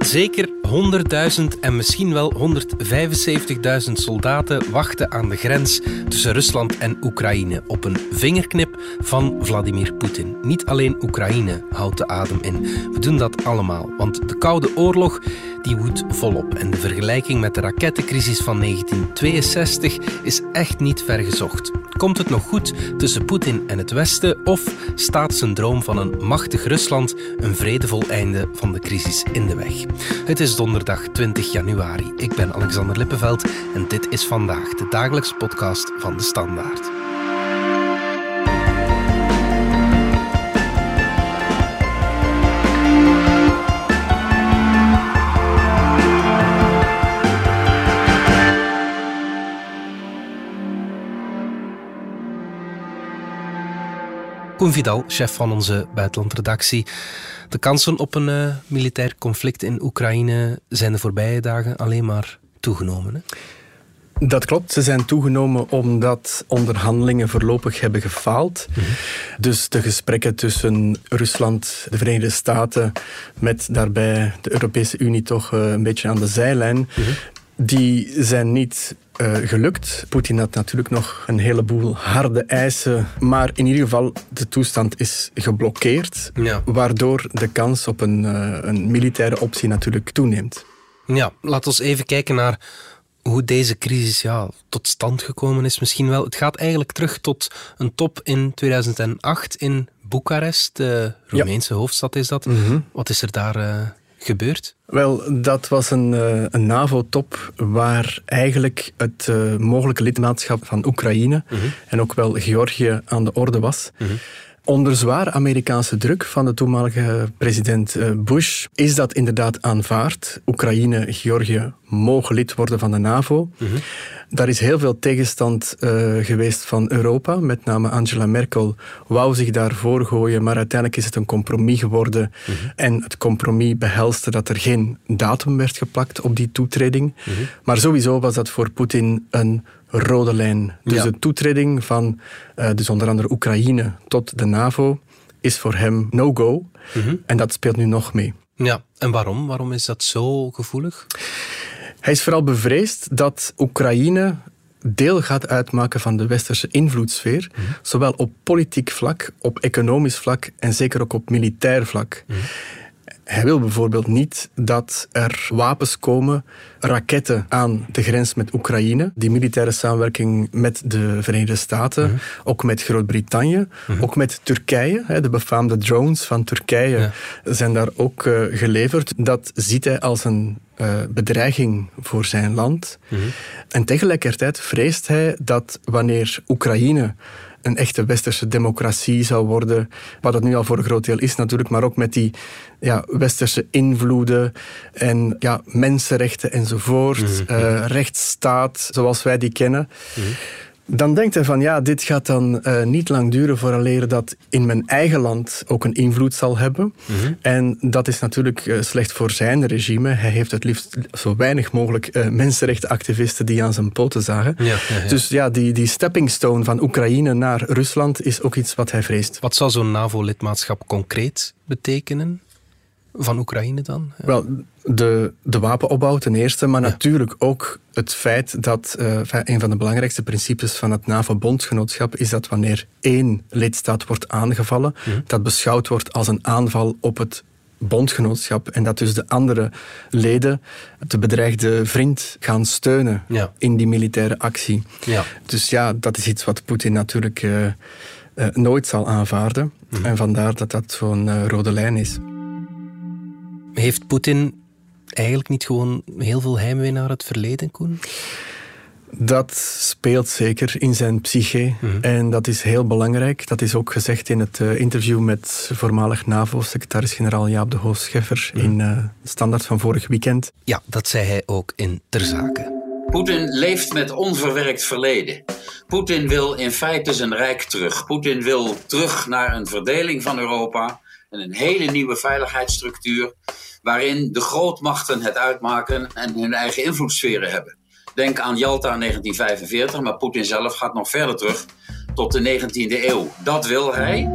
Zeker 100.000 en misschien wel 175.000 soldaten wachten aan de grens tussen Rusland en Oekraïne op een vingerknip van Vladimir Poetin. Niet alleen Oekraïne houdt de adem in. We doen dat allemaal, want de Koude Oorlog die woedt volop en de vergelijking met de rakettencrisis van 1962 is echt niet ver gezocht. Komt het nog goed tussen Poetin en het Westen of staat zijn droom van een machtig Rusland een vredevol einde van de crisis in de weg? Het is donderdag 20 januari. Ik ben Alexander Lippenveld en dit is vandaag de dagelijkse podcast van de Standaard. Koen Vidal, chef van onze buitenlandredactie. De kansen op een uh, militair conflict in Oekraïne zijn de voorbije dagen alleen maar toegenomen. Hè? Dat klopt. Ze zijn toegenomen omdat onderhandelingen voorlopig hebben gefaald. Mm -hmm. Dus de gesprekken tussen Rusland, de Verenigde Staten, met daarbij de Europese Unie toch uh, een beetje aan de zijlijn, mm -hmm. die zijn niet uh, gelukt. Poetin had natuurlijk nog een heleboel harde eisen, maar in ieder geval de toestand is geblokkeerd, ja. waardoor de kans op een, uh, een militaire optie natuurlijk toeneemt. Ja, laten we even kijken naar hoe deze crisis ja, tot stand gekomen is. Misschien wel. Het gaat eigenlijk terug tot een top in 2008 in Boekarest, de Roemeense ja. hoofdstad is dat. Mm -hmm. Wat is er daar uh, gebeurd? Wel, dat was een, uh, een NAVO-top waar eigenlijk het uh, mogelijke lidmaatschap van Oekraïne -hmm. en ook wel Georgië aan de orde was. -hmm. Onder zwaar Amerikaanse druk van de toenmalige president Bush is dat inderdaad aanvaard. Oekraïne, Georgië mogen lid worden van de NAVO. Mm -hmm. Daar is heel veel tegenstand uh, geweest van Europa. Met name Angela Merkel wou zich daarvoor gooien, maar uiteindelijk is het een compromis geworden. Mm -hmm. En het compromis behelste dat er geen datum werd geplakt op die toetreding. Mm -hmm. Maar sowieso was dat voor Poetin een rode lijn. Dus ja. de toetreding van uh, dus onder andere Oekraïne tot de NAVO is voor hem no-go. En dat speelt nu nog mee. Ja, en waarom? Waarom is dat zo gevoelig? Hij is vooral bevreesd dat Oekraïne deel gaat uitmaken van de westerse invloedssfeer, mm -hmm. zowel op politiek vlak, op economisch vlak en zeker ook op militair vlak. Mm -hmm. Hij wil bijvoorbeeld niet dat er wapens komen, raketten aan de grens met Oekraïne. Die militaire samenwerking met de Verenigde Staten, mm -hmm. ook met Groot-Brittannië, mm -hmm. ook met Turkije. De befaamde drones van Turkije ja. zijn daar ook uh, geleverd. Dat ziet hij als een uh, bedreiging voor zijn land. Mm -hmm. En tegelijkertijd vreest hij dat wanneer Oekraïne een echte westerse democratie zou worden, wat het nu al voor een groot deel is natuurlijk, maar ook met die ja, westerse invloeden en ja, mensenrechten enzovoort, mm -hmm. uh, rechtsstaat zoals wij die kennen. Mm -hmm dan denkt hij van ja, dit gaat dan uh, niet lang duren vooraleer dat in mijn eigen land ook een invloed zal hebben. Mm -hmm. En dat is natuurlijk uh, slecht voor zijn regime. Hij heeft het liefst zo weinig mogelijk uh, mensenrechtenactivisten die aan zijn poten zagen. Ja, ja, ja. Dus ja, die, die stepping stone van Oekraïne naar Rusland is ook iets wat hij vreest. Wat zou zo'n NAVO-lidmaatschap concreet betekenen? Van Oekraïne dan? Ja. Wel, de, de wapenopbouw ten eerste, maar ja. natuurlijk ook het feit dat uh, een van de belangrijkste principes van het NAVO-bondgenootschap is dat wanneer één lidstaat wordt aangevallen, ja. dat beschouwd wordt als een aanval op het bondgenootschap en dat dus de andere leden de bedreigde vriend gaan steunen in die militaire actie. Dus ja, dat is iets wat Poetin natuurlijk uh, uh, nooit zal aanvaarden mm. en vandaar dat dat zo'n rode lijn is. Heeft Poetin eigenlijk niet gewoon heel veel heimwee naar het verleden, Koen? Dat speelt zeker in zijn psyche mm -hmm. en dat is heel belangrijk. Dat is ook gezegd in het uh, interview met voormalig NAVO-secretaris-generaal Jaap de Hoos Scheffer mm -hmm. in uh, Standaard van vorig weekend. Ja, dat zei hij ook in Ter Zake. Poetin leeft met onverwerkt verleden. Poetin wil in feite zijn rijk terug. Poetin wil terug naar een verdeling van Europa en een hele nieuwe veiligheidsstructuur waarin de grootmachten het uitmaken en hun eigen invloedssferen hebben. Denk aan Jalta 1945, maar Poetin zelf gaat nog verder terug tot de 19e eeuw. Dat wil hij.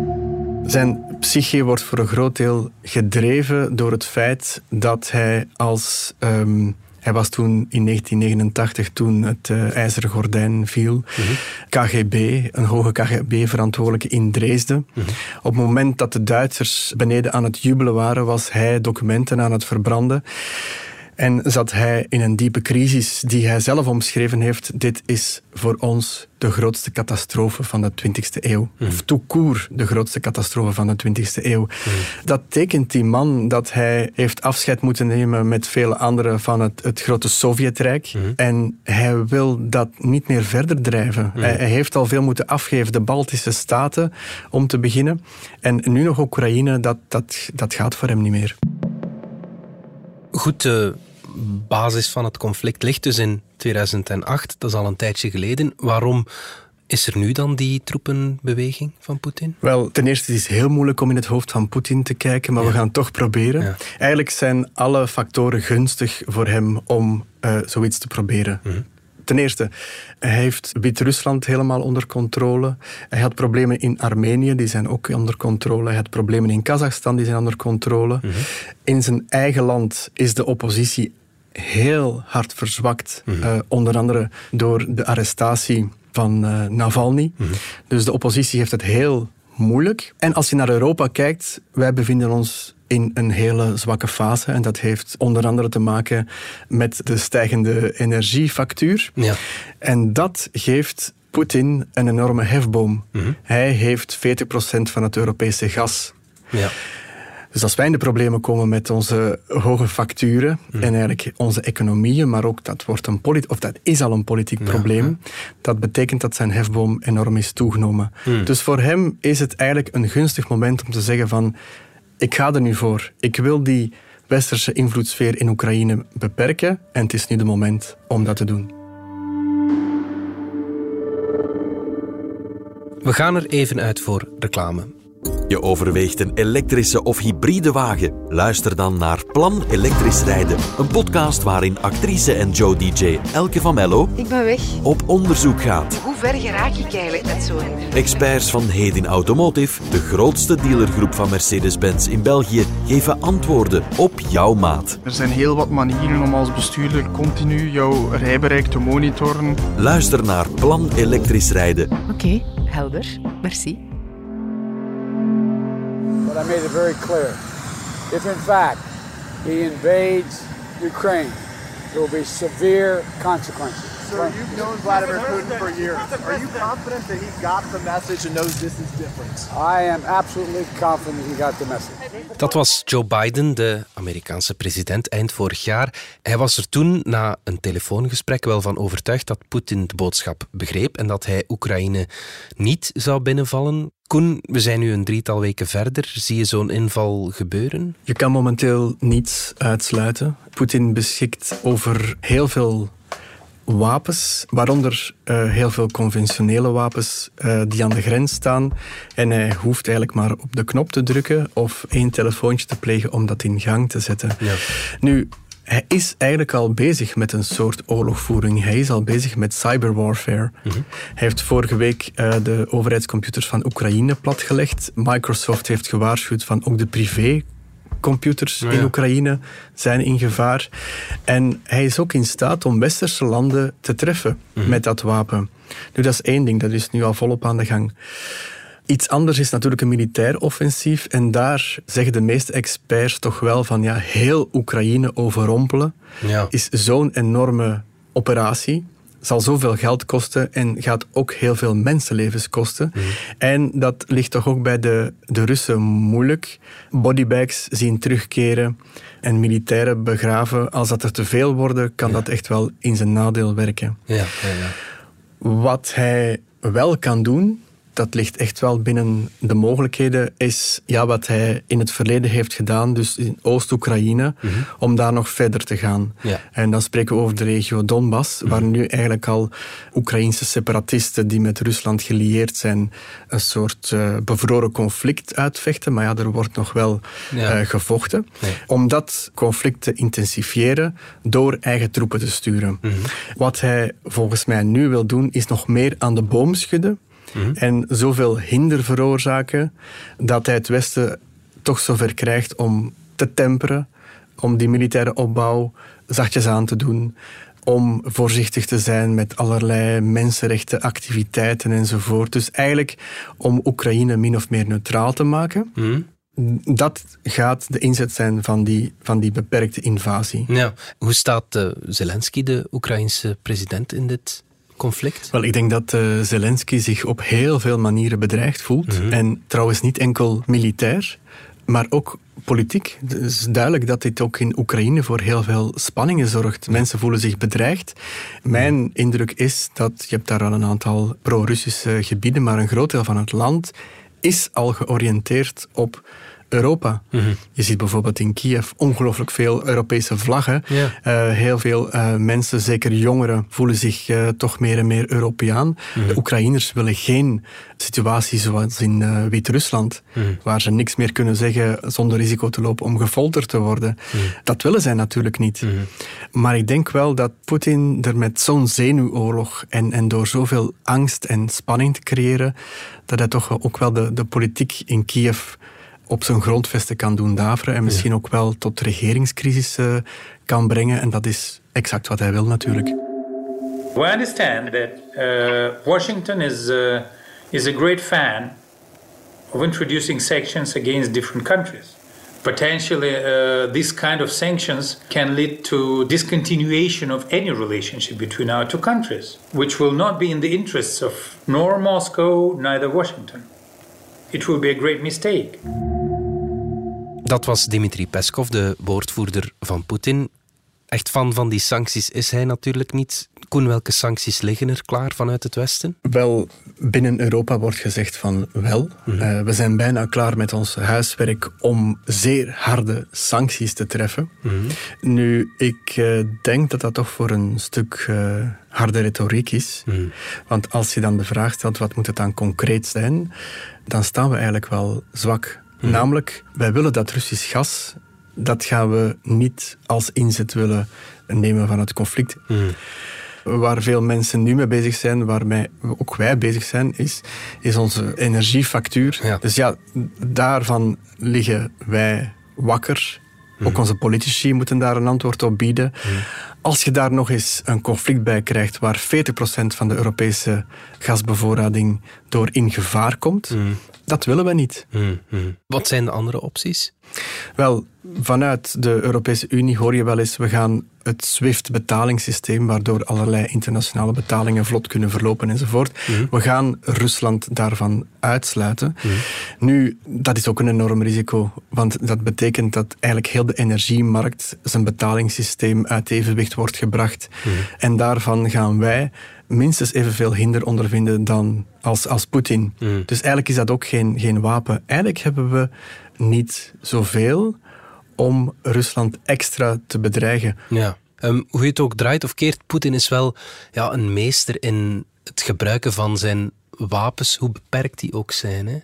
Zijn psyche wordt voor een groot deel gedreven door het feit dat hij als ehm, hij was toen in 1989, toen het uh, ijzeren gordijn viel, KGB, een hoge KGB-verantwoordelijke in Dresden. Op het moment dat de Duitsers beneden aan het jubelen waren, was hij documenten aan het verbranden. En zat hij in een diepe crisis die hij zelf omschreven heeft. Dit is voor ons de grootste catastrofe van de 20e eeuw. Mm. Of tout de grootste catastrofe van de 20e eeuw. Mm. Dat tekent die man dat hij heeft afscheid moeten nemen met vele anderen van het, het grote Sovjetrijk. Mm. En hij wil dat niet meer verder drijven. Hij, hij, heeft al veel moeten afgeven, de Baltische Staten om te beginnen. En nu nog Oekraïne, dat, dat, dat gaat voor hem niet meer. Goed, de basis van het conflict ligt dus in 2008. Dat is al een tijdje geleden. Waarom is er nu dan die troepenbeweging van Poetin? Wel, ten eerste is het heel moeilijk om in het hoofd van Poetin te kijken, maar we gaan toch proberen. Eigenlijk zijn alle factoren gunstig voor hem om uh, zoiets te proberen. Mhm. Ten eerste, hij heeft Wit-Rusland helemaal onder controle. Hij had problemen in Armenië, die zijn ook onder controle. Hij had problemen in Kazachstan, die zijn onder controle. Mhm. In zijn eigen land is de oppositie heel hard verzwakt. Mhm. Eh, onder andere door de arrestatie van uh, Navalny. Mhm. Dus de oppositie heeft het heel moeilijk. En als je naar Europa kijkt, wij bevinden ons in een hele zwakke fase. En dat heeft onder andere te maken met de stijgende energiefactuur. Ja. En dat geeft Poetin een enorme hefboom. Mhm. Hij heeft 40% van het Europese gas. Ja. Dus als wij in de problemen komen met onze hoge facturen mhm. en eigenlijk onze economieën, maar ook dat, wordt een of dat is al een politiek probleem, dat betekent dat zijn hefboom enorm is toegenomen. Mhm. Dus voor hem is het eigenlijk een gunstig moment om te zeggen van ik ga er nu voor. Ik wil die westerse invloedssfeer in Oekraïne beperken en het is nu de moment om dat te doen. We gaan er even uit voor reclame. Je overweegt een elektrische of hybride wagen? Luister dan naar Plan Elektrisch Rijden, een podcast waarin actrice en Joe DJ Elke van Mello ik ben weg. op onderzoek gaat. Hoe ver geraak ik eigenlijk met zo'n... Experts van Hedin Automotive, de grootste dealergroep van Mercedes-Benz in België, geven antwoorden op jouw maat. Er zijn heel wat manieren om als bestuurder continu jouw rijbereik te monitoren. Luister naar Plan Elektrisch Rijden. Oké, helder. Merci. But I made it very clear. If in fact he invades Ukraine, there will be severe consequences. Sir, you've known Vladimir Putin for years. Are you confident that he got the message and knows this is different? I am absolutely confident he got the message. Dat was Joe Biden, de Amerikaanse president, eind vorig jaar. Hij was er toen na een telefoongesprek wel van overtuigd dat Poetin de boodschap begreep en dat hij Oekraïne niet zou binnenvallen. Koen, we zijn nu een drietal weken verder. Zie je zo'n inval gebeuren? Je kan momenteel niets uitsluiten. Poetin beschikt over heel veel wapens, waaronder uh, heel veel conventionele wapens uh, die aan de grens staan. En hij hoeft eigenlijk maar op de knop te drukken of één telefoontje te plegen om dat in gang te zetten. Ja. Nu, hij is eigenlijk al bezig met een soort oorlogvoering. Hij is al bezig met cyberwarfare. Mm Hij heeft vorige week uh, de overheidscomputers van Oekraïne platgelegd. Microsoft heeft gewaarschuwd van ook de privé computers in Oekraïne zijn in gevaar. En hij is ook in staat om westerse landen te treffen mhm. met dat wapen. Nu, dat is één ding, dat is nu al volop aan de gang. Iets anders is natuurlijk een militair offensief. En daar zeggen de meeste experts toch wel van ja, heel Oekraïne overrompelen ja. is zo'n enorme operatie zal zoveel geld kosten en gaat ook heel veel mensenlevens kosten. Mhm. En dat ligt toch ook bij de, de Russen moeilijk. Bodybags zien terugkeren en militairen begraven. Als dat er te veel worden, kan dat echt wel in zijn nadeel werken. Ja, ja, Wat hij wel kan doen, dat ligt echt wel binnen de mogelijkheden, is ja, wat hij in het verleden heeft gedaan, dus in Oost-Oekraïne, mhm. om daar nog verder te gaan. Ja. En dan spreken we over de regio Donbass, waar mhm. nu eigenlijk al Oekraïnse separatisten die met Rusland gelieerd zijn, een soort uh, bevroren conflict uitvechten. Maar ja, er wordt nog wel uh, gevochten. Om dat conflict te intensiveren door eigen troepen te sturen. Mhm. Wat hij volgens mij nu wil doen, is nog meer aan de boom schudden en zoveel hinder veroorzaken dat hij het Westen toch zover krijgt om te temperen, om die militaire opbouw zachtjes aan te doen, om voorzichtig te zijn met allerlei mensenrechtenactiviteiten enzovoort. Dus eigenlijk om Oekraïne min of meer neutraal te maken. Dat gaat de inzet zijn van die, van die beperkte invasie. Ja. Hoe staat uh, Zelensky, de Oekraïnse president, in dit conflict? Wel, ik denk dat uh, Zelensky zich op heel veel manieren bedreigd voelt. En trouwens niet enkel militair, maar ook politiek. Het is duidelijk dat dit ook in Oekraïne voor heel veel spanningen zorgt. Mensen voelen zich bedreigd. Mijn indruk is dat, je hebt daar al een aantal pro-Russische gebieden, maar een groot deel van het land is al georiënteerd op Europa. Je ziet bijvoorbeeld in Kiev ongelooflijk veel Europese vlaggen. Uh, heel veel uh, mensen, zeker jongeren, voelen zich uh, toch meer en meer Europeaan. De Oekraïners willen geen situatie zoals in Wit-Rusland, waar ze niks meer kunnen zeggen zonder risico te lopen om gefolterd te worden. Dat willen zij natuurlijk niet. Maar ik denk wel dat Poetin er met zo'n zenuwoorlog en, en door zoveel angst en spanning te creëren, dat hij toch ook wel de, de politiek in Kiev op zijn grondvesten kan doen daveren en misschien ook wel tot regeringscrisis uh, kan brengen. En dat is exact wat hij wil natuurlijk. We understand that uh, Washington is, uh, is a great fan of introducing sanctions against different countries. Potentially, uh, this kind of sanctions can lead to discontinuation of any relationship between our two countries, which will not be in the interests of nor Moscow, neither Washington. It will be a great mistake. Dat was Dmitri Peskov, de woordvoerder van Poetin. Echt fan van die sancties is hij natuurlijk niet. Koen, welke sancties liggen er klaar vanuit het Westen? Wel, binnen Europa wordt gezegd van wel. Mm -hmm. uh, we zijn bijna klaar met ons huiswerk om zeer harde sancties te treffen. Mm -hmm. Nu, ik uh, denk dat dat toch voor een stuk uh, harde retoriek is. Mm -hmm. Want als je dan de vraag stelt, wat moet het dan concreet zijn? Dan staan we eigenlijk wel zwak. Namelijk, wij willen dat Russisch gas, dat gaan we niet als inzet willen nemen van het conflict. Hmm. Waar veel mensen nu mee bezig zijn, waarmee ook wij bezig zijn, is, is onze energiefactuur. Ja. Dus ja, daarvan liggen wij wakker. Hmm. Ook onze politici moeten daar een antwoord op bieden. Als je daar nog eens een conflict bij krijgt waar 40% van de Europese gasbevoorrading door in gevaar komt, Hmm. dat willen we niet. Wat zijn de andere opties? Wel, vanuit de Europese Unie hoor je wel eens, we gaan het SWIFT-betalingssysteem, waardoor allerlei internationale betalingen vlot kunnen verlopen enzovoort. We gaan Rusland daarvan uitsluiten. Nu, dat is ook een enorm risico, want dat betekent dat eigenlijk heel de energiemarkt zijn betalingssysteem uit evenwicht wordt gebracht. En daarvan gaan wij minstens evenveel hinder ondervinden dan als, als Poetin. Dus eigenlijk is dat ook geen, geen wapen. Eigenlijk hebben we niet zoveel om Rusland extra te bedreigen. Ja. Um, hoe je het ook draait of keert, Poetin is wel ja, een meester in het gebruiken van zijn wapens, hoe beperkt die ook zijn. Hè?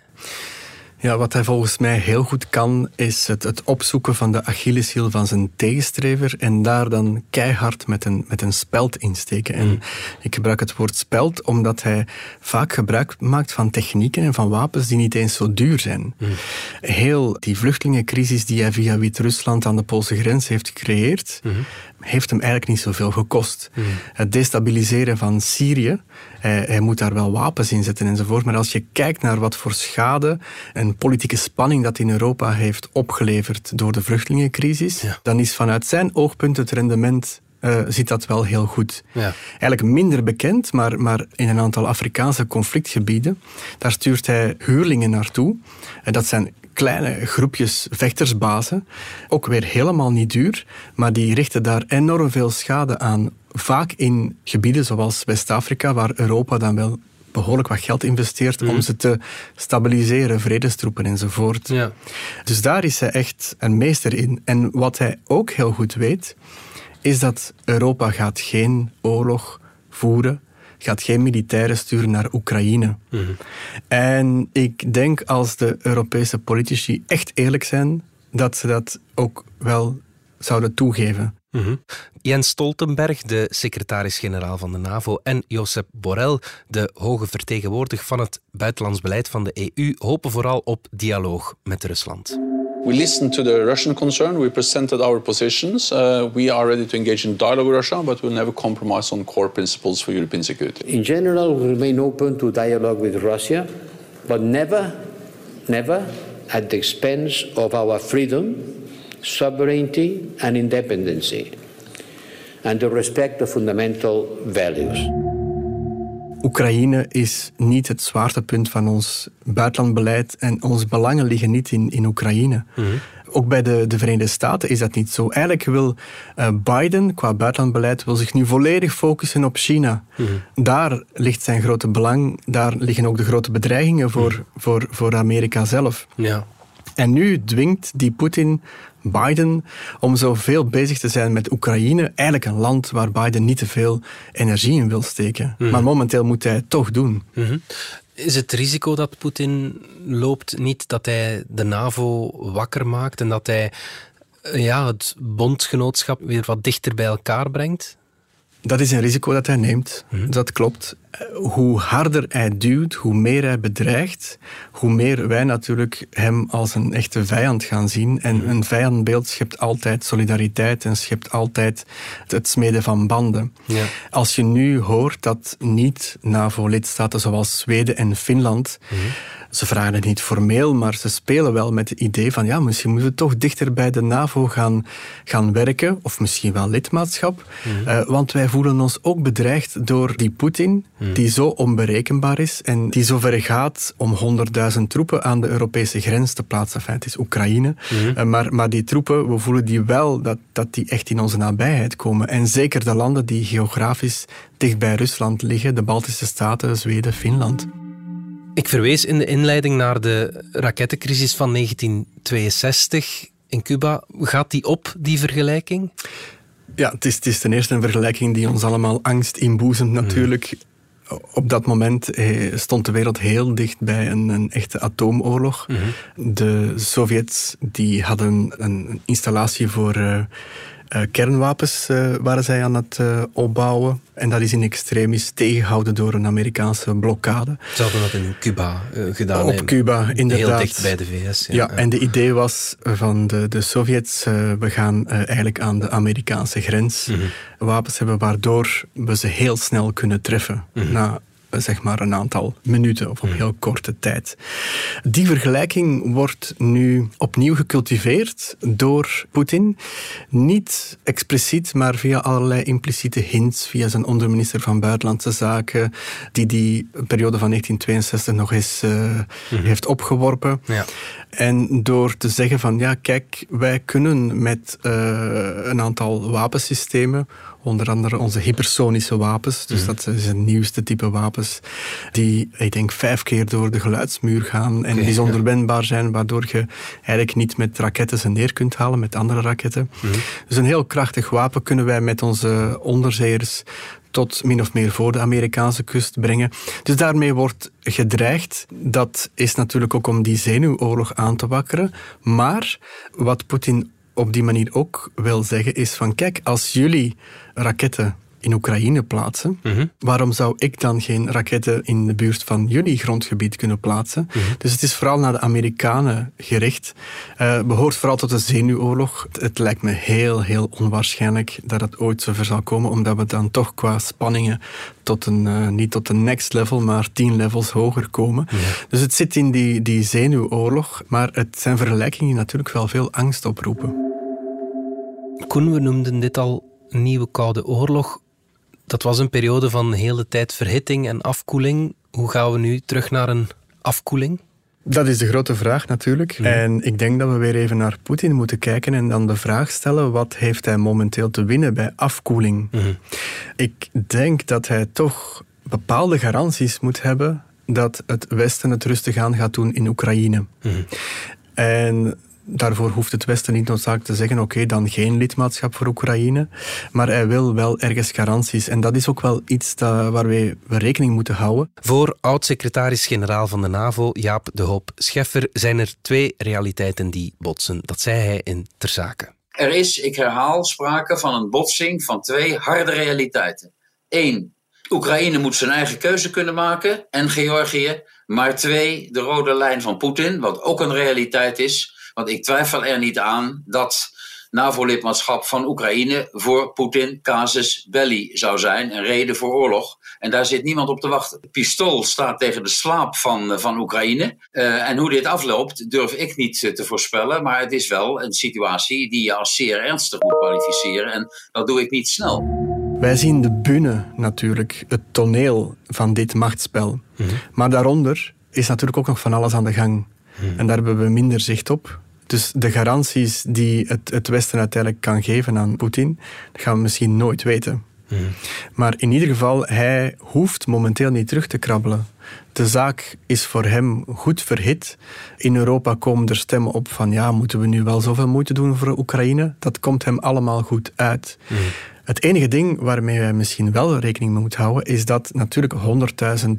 Ja, wat hij volgens mij heel goed kan, is het, het opzoeken van de Achilleshiel van zijn tegenstrever en daar dan keihard met een, met een speld insteken. En ik gebruik het woord speld omdat hij vaak gebruik maakt van technieken en van wapens die niet eens zo duur zijn. Heel die vluchtelingencrisis die hij via Wit-Rusland aan de Poolse grens heeft gecreëerd, heeft hem eigenlijk niet zoveel gekost. Het destabiliseren van Syrië, hij, hij, moet daar wel wapens in zetten enzovoort, maar als je kijkt naar wat voor schade en politieke spanning dat in Europa heeft opgeleverd door de vluchtelingencrisis, Ja. dan is vanuit zijn oogpunt het rendement uh, zit dat wel heel goed. Ja. Eigenlijk minder bekend, maar, maar in een aantal Afrikaanse conflictgebieden, daar stuurt hij huurlingen naartoe. En dat zijn kleine groepjes vechtersbazen, ook weer helemaal niet duur, maar die richten daar enorm veel schade aan. Vaak in gebieden zoals West-Afrika, waar Europa dan wel behoorlijk wat geld investeert om ze te stabiliseren, vredestroepen enzovoort. Ja. Dus daar is hij echt een meester in. En wat hij ook heel goed weet, is dat Europa gaat geen oorlog voeren, gaat geen militairen sturen naar Oekraïne. En ik denk als de Europese politici echt eerlijk zijn, dat ze dat ook wel zouden toegeven. Mhm. Jens Stoltenberg, de secretaris-generaal van de NAVO, en Josep Borrell, de hoge vertegenwoordiger van het buitenlands beleid van de EU, hopen vooral op dialoog met Rusland. We listened to the Russian concern. We presented our positions. Uh, we are ready to engage in dialogue with Russia, but we'll never compromise on core principles for European security. In general, we remain open to dialogue with Russia, but never, never at the expense of our freedom, sovereignty, and independency, and the respect of fundamental values. Oekraïne is niet het zwaartepunt van ons buitenlandbeleid en onze belangen liggen niet in, in Oekraïne. Ook bij de, de Verenigde Staten is dat niet zo. Eigenlijk wil uh, Biden qua buitenlandbeleid wil zich nu volledig focussen op China. Daar ligt zijn grote belang, daar liggen ook de grote bedreigingen voor, voor, voor Amerika zelf. Ja. En nu dwingt die Poetin Biden om zoveel bezig te zijn met Oekraïne. Eigenlijk een land waar Biden niet te veel energie in wil steken. Maar momenteel moet hij het toch doen. Is het risico dat Poetin loopt niet dat hij de NAVO wakker maakt en dat hij ja, het bondgenootschap weer wat dichter bij elkaar brengt? Dat is een risico dat hij neemt. Dat klopt. Hoe harder hij duwt, hoe meer hij bedreigt, hoe meer wij natuurlijk hem als een echte vijand gaan zien. En een vijandbeeld schept altijd solidariteit en schept altijd het smeden van banden. Ja. Als je nu hoort dat niet-NAVO-lidstaten zoals Zweden en Finland ze vragen het niet formeel, maar ze spelen wel met het idee van ja, misschien moeten we toch dichter bij de NAVO gaan, gaan werken, of misschien wel lidmaatschap. Uh, want wij voelen ons ook bedreigd door die Poetin, die zo onberekenbaar is en die zo ver gaat om 100.000 troepen aan de Europese grens te plaatsen. Enfin, het is Oekraïne. Uh, maar, maar die troepen, we voelen die wel, dat, dat die echt in onze nabijheid komen. En zeker de landen die geografisch dicht bij Rusland liggen, de Baltische Staten, Zweden, Finland. Ik verwees in de inleiding naar de rakettencrisis van 1962 in Cuba. Gaat die op, die vergelijking? Ja, het is, het is ten eerste een vergelijking die ons allemaal angst inboezemt natuurlijk. Op dat moment eh, stond de wereld heel dicht bij een, een echte atoomoorlog. De Sovjets die hadden een installatie voor uh, uh, kernwapens uh, waren zij aan het opbouwen. En dat is in extremis tegengehouden door een Amerikaanse blokkade. Ze hadden dat in Cuba gedaan. Op Cuba, inderdaad. Heel dicht bij de VS. Ja, ja en de idee was van de, de Sovjets, we gaan eigenlijk aan de Amerikaanse grens mm -hmm. wapens hebben, waardoor we ze heel snel kunnen treffen. Mm -hmm. Na zeg maar een aantal minuten of op heel korte tijd. Die vergelijking wordt nu opnieuw gecultiveerd door Poetin. Niet expliciet, maar via allerlei impliciete hints, via zijn onderminister van Buitenlandse Zaken, die die periode van 1962 nog eens uh, mm -hmm. heeft opgeworpen. Ja. En door te zeggen van ja, kijk, wij kunnen met uh, een aantal wapensystemen Onder andere onze hypersonische wapens. Dus dat is het nieuwste type wapens. Die, ik denk, vijf keer door de geluidsmuur gaan. En Oké, bijzonder ja. wendbaar zijn. Waardoor je eigenlijk niet met raketten ze neer kunt halen. Met andere raketten. Dus een heel krachtig wapen kunnen wij met onze onderzeeërs tot min of meer voor de Amerikaanse kust brengen. Dus daarmee wordt gedreigd. Dat is natuurlijk ook om die zenuwoorlog aan te wakkeren. Maar wat Poetin op die manier ook wil zeggen is van kijk, als jullie raketten in Oekraïne plaatsen, Mhm. waarom zou ik dan geen raketten in de buurt van jullie grondgebied kunnen plaatsen? Dus het is vooral naar de Amerikanen gericht. Uh, behoort vooral tot de zenuwoorlog. Het, het, lijkt me heel, heel onwaarschijnlijk dat het ooit zover zal komen, omdat we dan toch qua spanningen tot een, uh, niet tot de next level, maar tien levels hoger komen. Dus het zit in die, die zenuwoorlog, maar het zijn vergelijkingen die natuurlijk wel veel angst oproepen. Koen, we noemden dit al een nieuwe koude oorlog. Dat was een periode van hele tijd verhitting en afkoeling. Hoe gaan we nu terug naar een afkoeling? Dat is de grote vraag natuurlijk. Mhm. En ik denk dat we weer even naar Poetin moeten kijken en dan de vraag stellen: wat heeft hij momenteel te winnen bij afkoeling? Mhm. Ik denk dat hij toch bepaalde garanties moet hebben dat het Westen het rustig aan gaat doen in Oekraïne. Mhm. En daarvoor hoeft het Westen niet noodzakelijk te zeggen: oké, dan geen lidmaatschap voor Oekraïne. Maar hij wil wel ergens garanties. En dat is ook wel iets dat, waar wij rekening moeten houden. Voor oud-secretaris-generaal van de NAVO, Jaap de Hoop Scheffer, zijn er twee realiteiten die botsen. Dat zei hij in Ter Zake. Er is, ik herhaal, sprake van een botsing van twee harde realiteiten. Eén, Oekraïne moet zijn eigen keuze kunnen maken en Georgië. Maar twee, de rode lijn van Poetin, wat ook een realiteit is. Want ik twijfel er niet aan dat NAVO-lidmaatschap van Oekraïne voor Poetin casus belli zou zijn, een reden voor oorlog. En daar zit niemand op te wachten. Het pistool staat tegen de slaap van, van Oekraïne. Uh, en hoe dit afloopt, durf ik niet te voorspellen. Maar het is wel een situatie die je als zeer ernstig moet kwalificeren. En dat doe ik niet snel. Wij zien de bühne natuurlijk, het toneel van dit machtsspel. Mm -hmm. Maar daaronder is natuurlijk ook nog van alles aan de gang. Mm -hmm. En daar hebben we minder zicht op. Dus de garanties die het, het Westen uiteindelijk kan geven aan Poetin, dat gaan we misschien nooit weten. Mm. Maar in ieder geval, hij hoeft momenteel niet terug te krabbelen. De zaak is voor hem goed verhit. In Europa komen er stemmen op van ja, moeten we nu wel zoveel moeite doen voor Oekraïne? Dat komt hem allemaal goed uit. Mm. Het enige ding waarmee wij misschien wel rekening mee moeten houden, is dat natuurlijk 100.000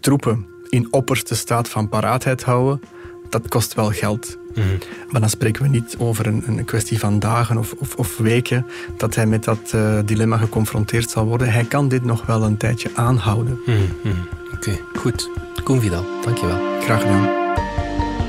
troepen in opperste staat van paraatheid houden, dat kost wel geld. Mm -hmm. Maar dan spreken we niet over een, een kwestie van dagen of, of, of, weken dat hij met dat uh, dilemma geconfronteerd zal worden. Hij kan dit nog wel een tijdje aanhouden. Mm -hmm. Oké, okay, goed. Koen Vidal, dankjewel. Graag gedaan.